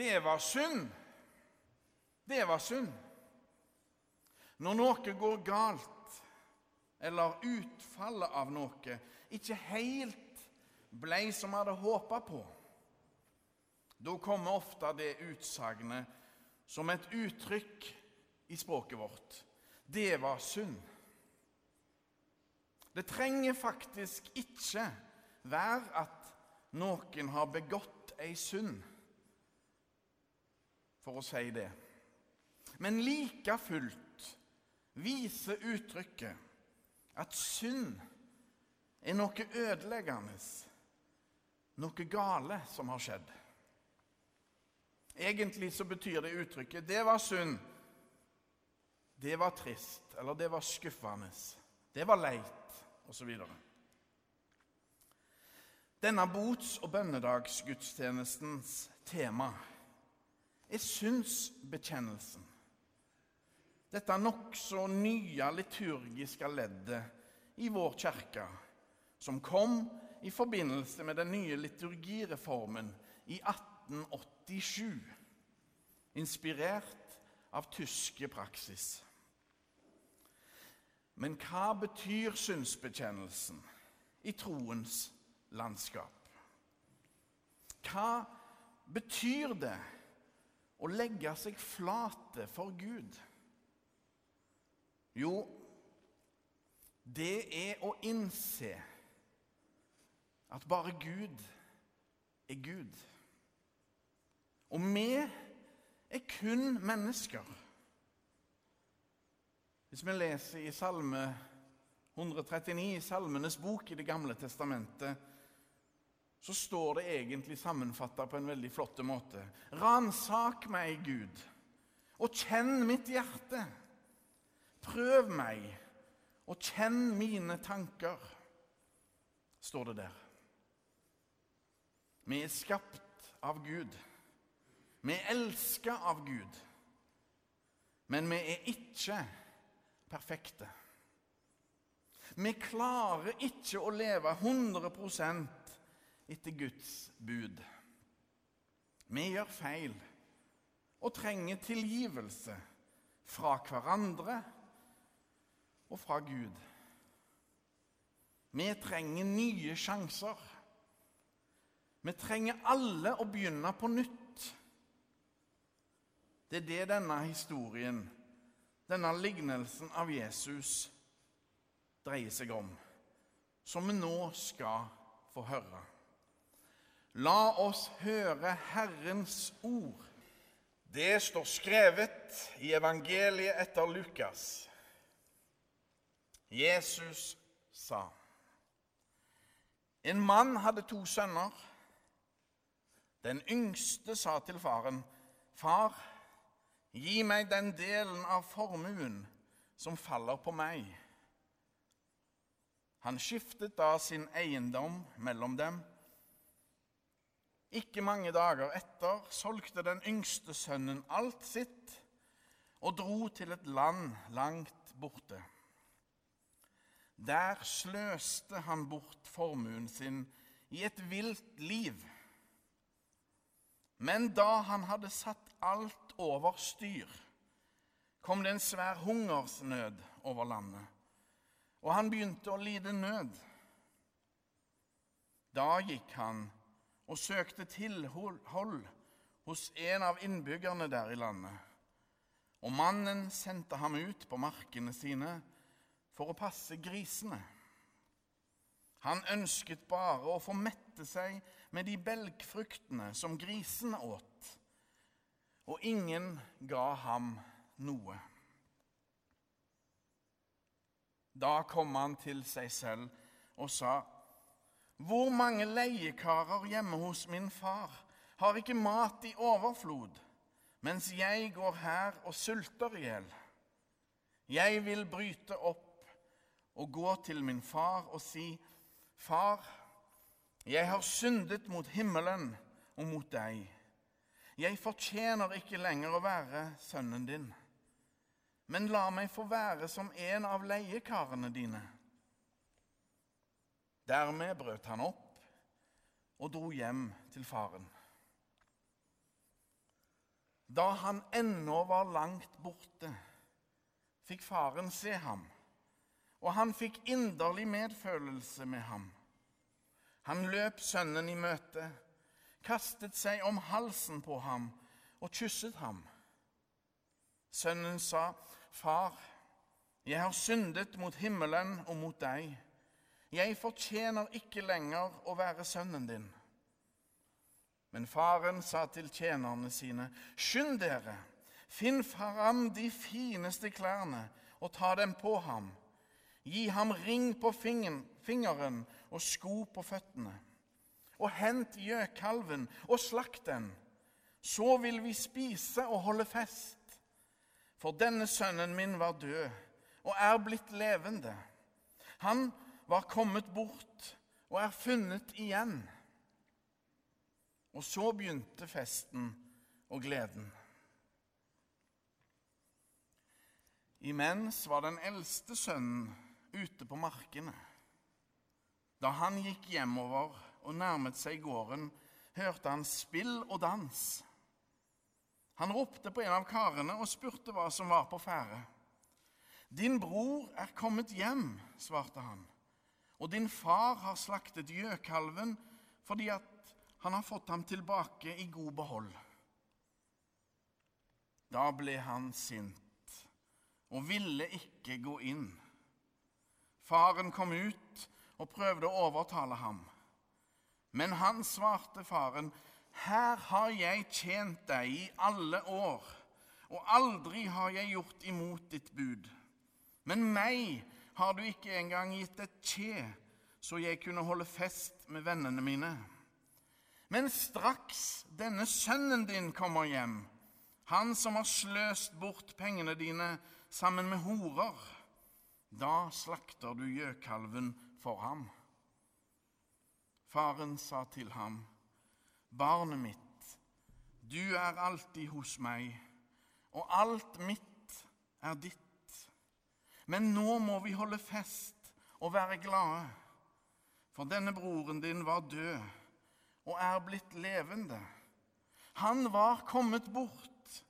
Det var synd. Det var synd. Når noe går galt, eller utfallet av noe ikke helt blei som vi hadde håpa på, da kommer ofte det utsagnet som et uttrykk i språket vårt. Det var synd. Det trenger faktisk ikke være at noen har begått ei synd, for å si det. Men like fullt viser uttrykket at synd er noe ødeleggende, noe gale som har skjedd. Egentlig så betyr det uttrykket 'det var synd', 'det var trist', eller 'det var skuffende', 'det var leit', osv. Denne bots- og bønnedagsgudstjenestens tema er synsbekjennelsen. Dette nokså nye liturgiske leddet i vår kirke, som kom i forbindelse med den nye liturgireformen i 1887, inspirert av tyske praksis. Men hva betyr synsbekjennelsen i troens landskap? Hva betyr det å legge seg flate for Gud? Jo, det er å innse at bare Gud er Gud. Og vi er kun mennesker. Hvis vi leser i Salme 139, i Salmenes bok i Det gamle testamentet, så står det egentlig sammenfatta på en veldig flott måte. Ransak meg, Gud, og kjenn mitt hjerte. Prøv meg og kjenn mine tanker, står det der. Vi er skapt av Gud. Vi er elska av Gud. Men vi er ikke perfekte. Vi klarer ikke å leve 100 etter Guds bud. Vi gjør feil og trenger tilgivelse fra hverandre og fra Gud. Vi trenger nye sjanser. Vi trenger alle å begynne på nytt. Det er det denne historien, denne lignelsen av Jesus, dreier seg om, som vi nå skal få høre. La oss høre Herrens ord. Det står skrevet i evangeliet etter Lukas. Jesus sa En mann hadde to sønner. Den yngste sa til faren, 'Far, gi meg den delen av formuen som faller på meg.' Han skiftet da sin eiendom mellom dem. Ikke mange dager etter solgte den yngste sønnen alt sitt og dro til et land langt borte. Der sløste han bort formuen sin i et vilt liv. Men da han hadde satt alt over styr, kom det en svær hungersnød over landet, og han begynte å lide nød. Da gikk han og søkte tilhold hos en av innbyggerne der i landet. Og mannen sendte ham ut på markene sine for å passe grisene. Han ønsket bare å få mette seg med de belgfruktene som grisene åt, og ingen ga ham noe. Da kom han til seg selv og sa:" Hvor mange leiekarer hjemme hos min far har ikke mat i overflod, mens jeg går her og sulter i hjel? Jeg vil bryte opp og gå til min far og si, Far, jeg har syndet mot himmelen og mot deg. Jeg fortjener ikke lenger å være sønnen din. Men la meg få være som en av leiekarene dine. Dermed brøt han opp og dro hjem til faren. Da han ennå var langt borte, fikk faren se ham, og han fikk inderlig medfølelse med ham. Han løp sønnen i møte, kastet seg om halsen på ham og kysset ham. Sønnen sa, 'Far, jeg har syndet mot himmelen og mot deg.' 'Jeg fortjener ikke lenger å være sønnen din.' Men faren sa til tjenerne sine, Skynd dere, finn fram de fineste klærne og ta dem på ham. Gi ham ring på fingeren og sko på føttene. Og hent gjøkalven og slakt den. Så vil vi spise og holde fest. For denne sønnen min var død og er blitt levende. Han var kommet bort og er funnet igjen. Og så begynte festen og gleden. Imens var den eldste sønnen ute på markene. Da han gikk hjemover og nærmet seg gården, hørte han spill og dans. Han ropte på en av karene og spurte hva som var på ferde. Din bror er kommet hjem, svarte han, og din far har slaktet gjøkalven fordi at han har fått ham tilbake i god behold. Da ble han sint og ville ikke gå inn. Faren kom ut og prøvde å overtale ham. Men han svarte faren, 'Her har jeg tjent deg i alle år, og aldri har jeg gjort imot ditt bud.' 'Men meg har du ikke engang gitt et kje, så jeg kunne holde fest med vennene mine.' Men straks denne sønnen din kommer hjem, han som har sløst bort pengene dine sammen med horer, da slakter du gjøkalven for ham. Faren sa til ham, Barnet mitt, du er alltid hos meg, og alt mitt er ditt. Men nå må vi holde fest og være glade, for denne broren din var død og er blitt levende. Han var kommet bort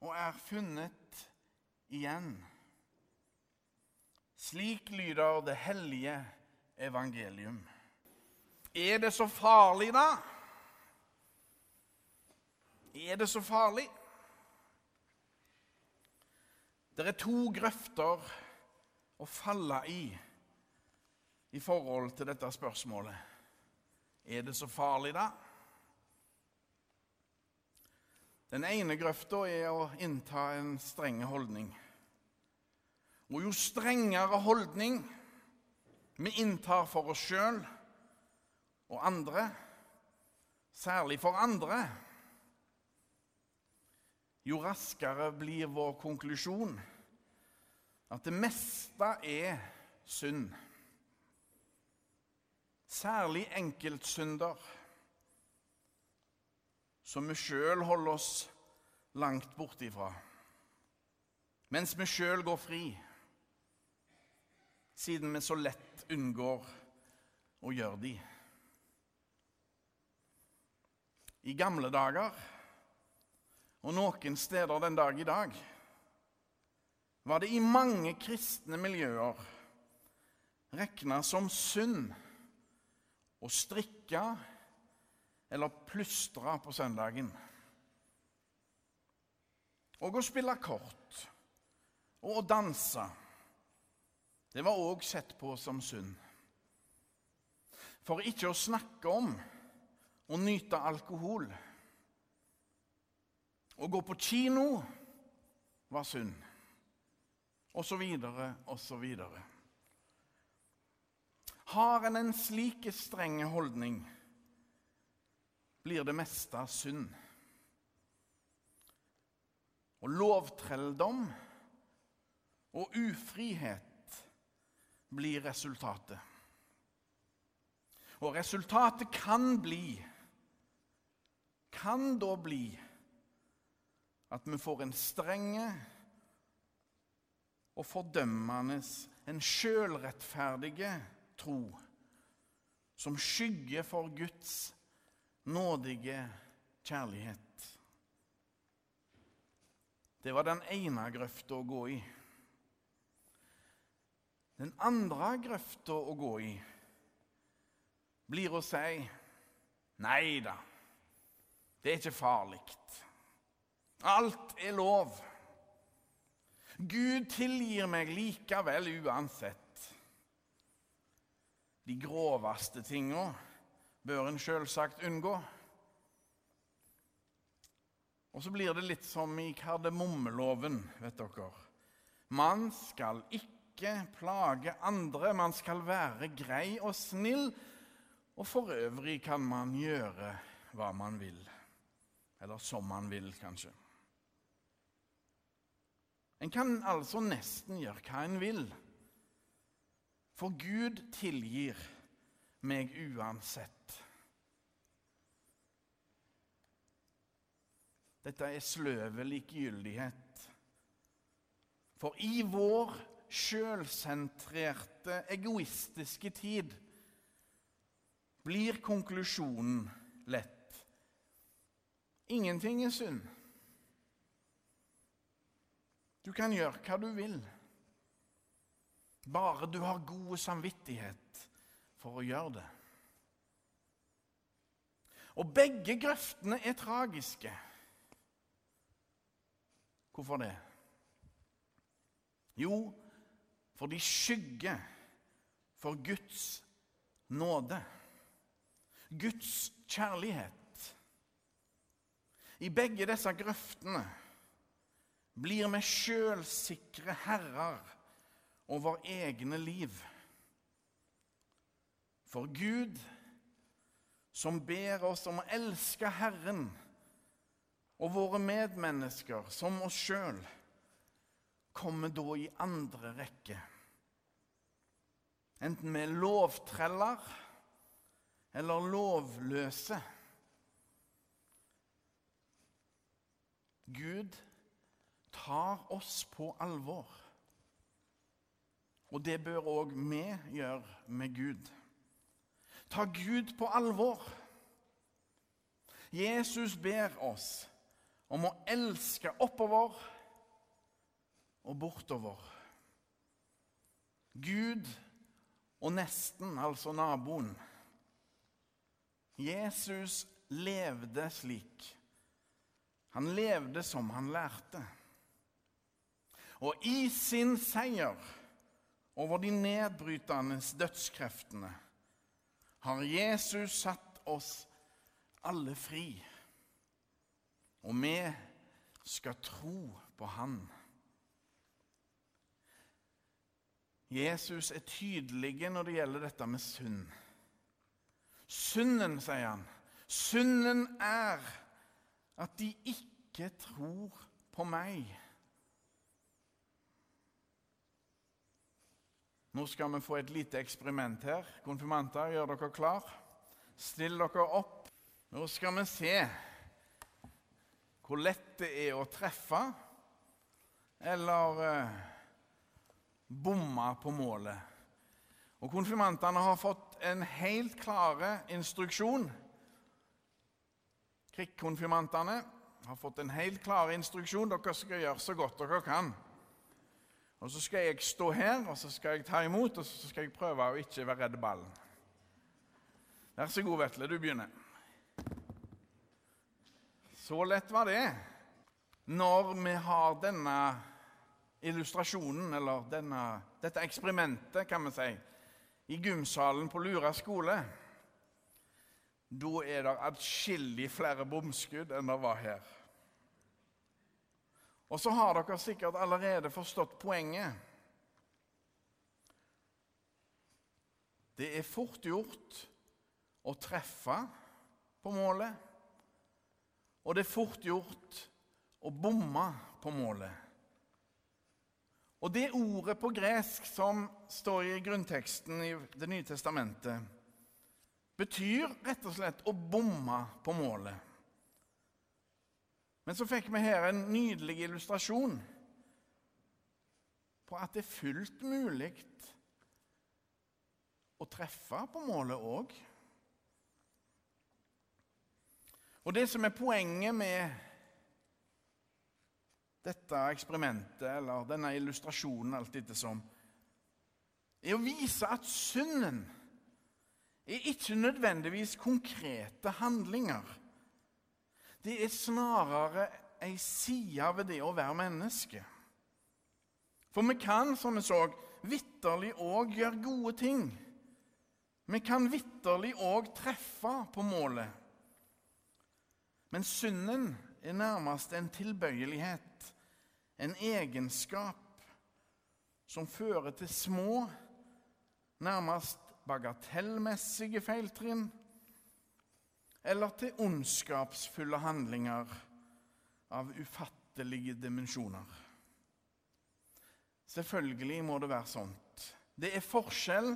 og er funnet igjen. Slik lyder det hellige evangelium. Er det så farlig, da? Er det så farlig? Det er to grøfter å falle i i forhold til dette spørsmålet. Er det så farlig, da? Den ene grøfta er å innta en strenge holdning. Og jo strengere holdning vi inntar for oss sjøl og andre, særlig for andre, jo raskere blir vår konklusjon at det meste er synd særlig enkeltsynder som vi sjøl holder oss langt bortifra, mens vi sjøl går fri, siden vi så lett unngår å gjøre de. I gamle dager, og noen steder den dag i dag, var det i mange kristne miljøer regna som synd å strikke eller plystre på søndagen. Og å spille kort og å danse. Det var òg sett på som synd. For ikke å snakke om å nyte alkohol. Å gå på kino var synd. Så videre. Har en en slik streng holdning, blir det meste synd. Og lovtrelldom og ufrihet blir resultatet. Og resultatet kan bli Kan da bli at vi får en strenge og fordømmende, en sjølrettferdige tro som skygge for Guds nådige kjærlighet. Det var den ene grøfta å gå i. Den andre grøfta å gå i blir å si Nei da, det er ikke farlig. Alt er lov. Gud tilgir meg likevel uansett. De groveste tinga bør en selvsagt unngå. Og så blir det litt som i kardemommeloven, vet dere. Man skal ikke plage andre, man skal være grei og snill. Og for øvrig kan man gjøre hva man vil. Eller som man vil, kanskje. En kan altså nesten gjøre hva en vil. For Gud tilgir meg uansett. Dette er sløve likegyldighet. For i vår sjølsentrerte, egoistiske tid blir konklusjonen lett. Ingenting er synd. Du kan gjøre hva du vil, bare du har god samvittighet for å gjøre det. Og begge grøftene er tragiske. Hvorfor det? Jo, for de skygger for Guds nåde. Guds kjærlighet. I begge disse grøftene blir vi sjølsikre herrer over egne liv. For Gud, som ber oss om å elske Herren, og våre medmennesker, som oss sjøl, kommer da i andre rekke. Enten vi er lovtreller eller lovløse. Gud tar oss på alvor. Og det bør òg vi gjøre med Gud. Ta Gud på alvor. Jesus ber oss om å elske oppover og bortover. Gud og nesten, altså naboen. Jesus levde slik. Han levde som han lærte. Og i sin seier over de nedbrytende dødskreftene har Jesus satt oss alle fri. Og vi skal tro på Han. Jesus er tydelig når det gjelder dette med synd. Synden, sier han, synden er at de ikke tror på meg. Nå skal vi få et lite eksperiment her. Konfirmanter, gjør dere klar? Still dere opp. Nå skal vi se hvor lett det er å treffe eller eh, bomme på målet. Og Konfirmantene har fått en helt klare instruksjon. Krikkonfirmantene har fått en helt klare instruksjon. Dere skal gjøre så godt dere kan. Og Så skal jeg stå her og så skal jeg ta imot og så skal jeg prøve å ikke være redd ballen. Vær så god, Vetle. Du begynner. Så lett var det. Når vi har denne illustrasjonen, eller denne, dette eksperimentet, kan vi si, i gymsalen på Lura skole, da er det atskillig flere bomskudd enn det var her. Og så har dere sikkert allerede forstått poenget. Det er fort gjort å treffe på målet. Og det er fort gjort å bomme på målet. Og det ordet på gresk som står i grunnteksten i Det nye testamentet, betyr rett og slett å bomme på målet. Men så fikk vi her en nydelig illustrasjon på at det er fullt mulig å treffe på målet òg. Og det som er poenget med dette eksperimentet eller denne illustrasjonen, alt ettersom, er å vise at synden er ikke nødvendigvis konkrete handlinger. Det er snarere ei side ved det å være menneske. For vi kan, som vi så, vitterlig òg gjøre gode ting. Vi kan vitterlig òg treffe på målet. Men synden er nærmest en tilbøyelighet, en egenskap, som fører til små, nærmest bagatellmessige feiltrinn, eller til ondskapsfulle handlinger av ufattelige dimensjoner. Selvfølgelig må det være sånt. Det er forskjell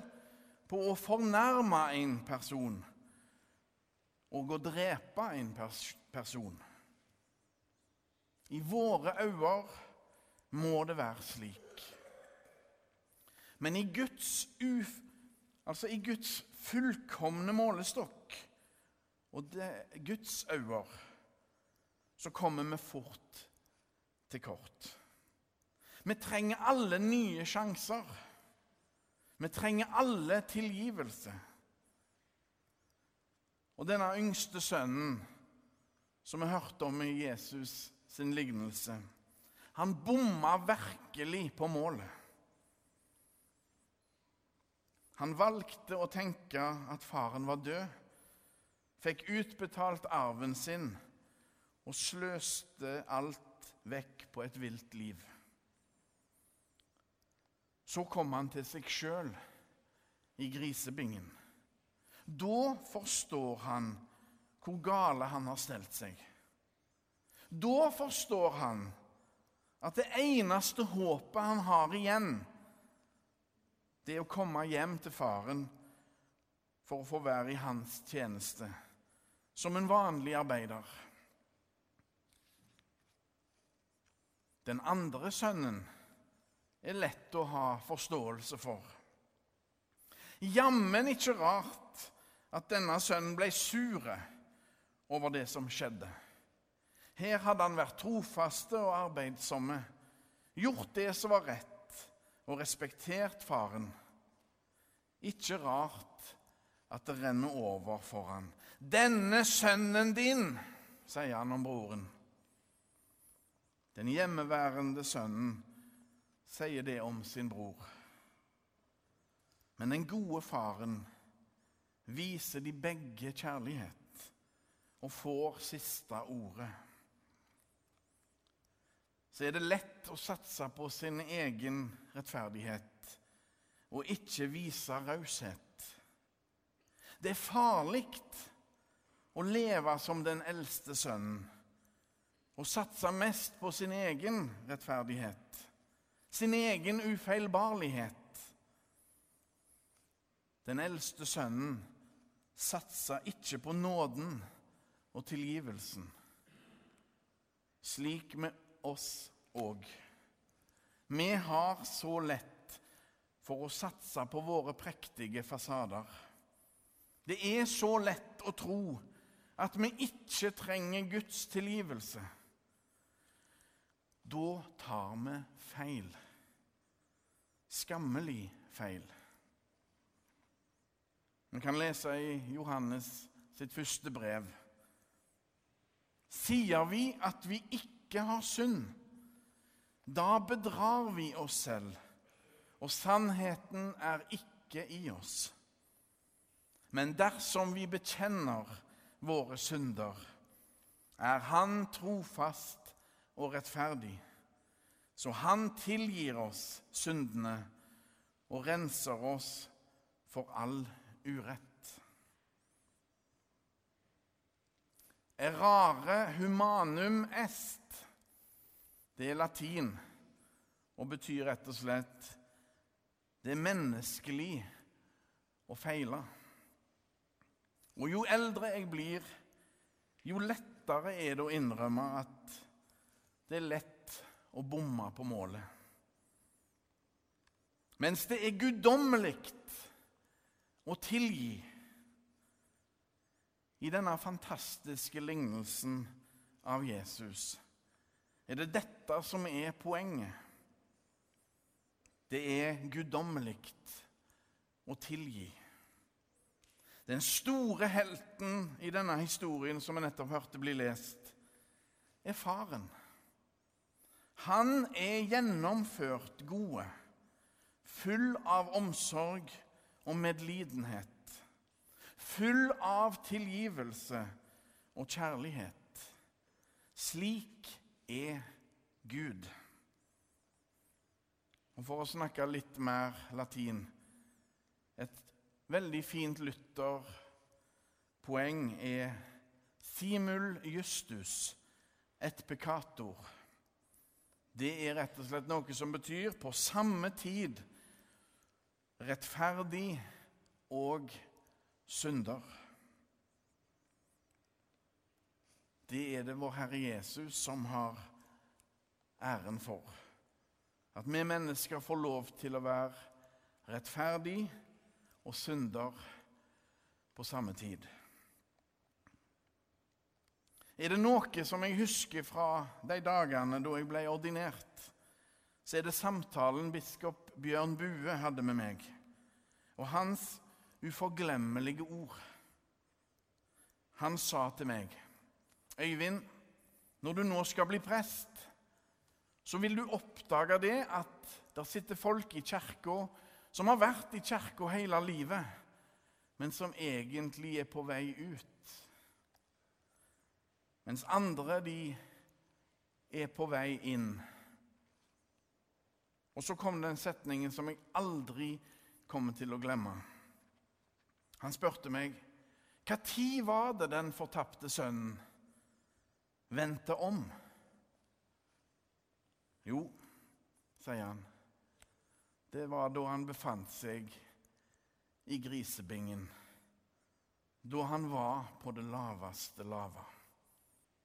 på å fornærme en person og å drepe en person. I våre øyne må det være slik. Men i Guds, uf, altså i Guds fullkomne målestokk og det, Guds øyne så kommer vi fort til kort. Vi trenger alle nye sjanser. Vi trenger alle tilgivelse. Og denne yngste sønnen, som vi hørte om i Jesus sin lignelse, han bomma virkelig på målet. Han valgte å tenke at faren var død, fikk utbetalt arven sin og sløste alt vekk på et vilt liv. Så kom han til seg sjøl i grisebingen. Da forstår han hvor gale han har stelt seg. Da forstår han at det eneste håpet han har igjen, det er å komme hjem til faren for å få være i hans tjeneste, som en vanlig arbeider. Den andre sønnen er lett å ha forståelse for. Jammen ikke rart at denne sønnen ble sure over det som skjedde. Her hadde han vært trofaste og arbeidsomme, gjort det som var rett, og respektert faren. Ikke rart at det renner over for han. 'Denne sønnen din', sier han om broren. Den hjemmeværende sønnen sier det om sin bror. Men den gode faren viser de begge kjærlighet og får siste ordet. Så er det lett å satse på sin egen rettferdighet og ikke vise raushet. Det er farlig å leve som den eldste sønnen og satse mest på sin egen rettferdighet sin egen ufeilbarlighet. Den eldste sønnen satsa ikke på nåden og tilgivelsen. Slik med oss òg. Vi har så lett for å satse på våre prektige fasader. Det er så lett å tro at vi ikke trenger Guds tilgivelse. Da tar vi feil skammelig feil. Vi kan lese i Johannes sitt første brev. Sier vi at vi ikke har synd, da bedrar vi oss selv, og sannheten er ikke i oss. Men dersom vi bekjenner våre synder, er Han trofast og rettferdig så han tilgir oss syndene og renser oss for all urett. Errare humanum est. Det er latin og betyr rett og slett det er menneskelig å feile. Og jo eldre jeg blir, jo lettere er det å innrømme at det er lett å bomme på målet. Mens det er guddommelig å tilgi i denne fantastiske lignelsen av Jesus, Er det dette som er poenget? Det er guddommelig å tilgi. Den store helten i denne historien som vi nettopp hørte bli lest, er faren. Han er gjennomført gode, full av omsorg og medlidenhet. Full av tilgivelse og kjærlighet. Slik er Gud. Og For å snakke litt mer latin Et veldig fint Luther-poeng er simul justus et peccator. Det er rett og slett noe som betyr på samme tid rettferdig og synder. Det er det vår Herre Jesus som har æren for. At vi mennesker får lov til å være rettferdig og synder på samme tid. Er det noe som jeg husker fra de dagene da jeg ble ordinert, så er det samtalen biskop Bjørn Bue hadde med meg, og hans uforglemmelige ord. Han sa til meg, 'Øyvind, når du nå skal bli prest, så vil du oppdage det at der sitter folk i kirka som har vært i kirka hele livet, men som egentlig er på vei ut.' Mens andre, de er på vei inn. Og så kom den setningen som jeg aldri kommer til å glemme. Han spurte meg hva tid var det den fortapte sønnen vendte om? Jo, sier han, det var da han befant seg i grisebingen. Da han var på det laveste lava.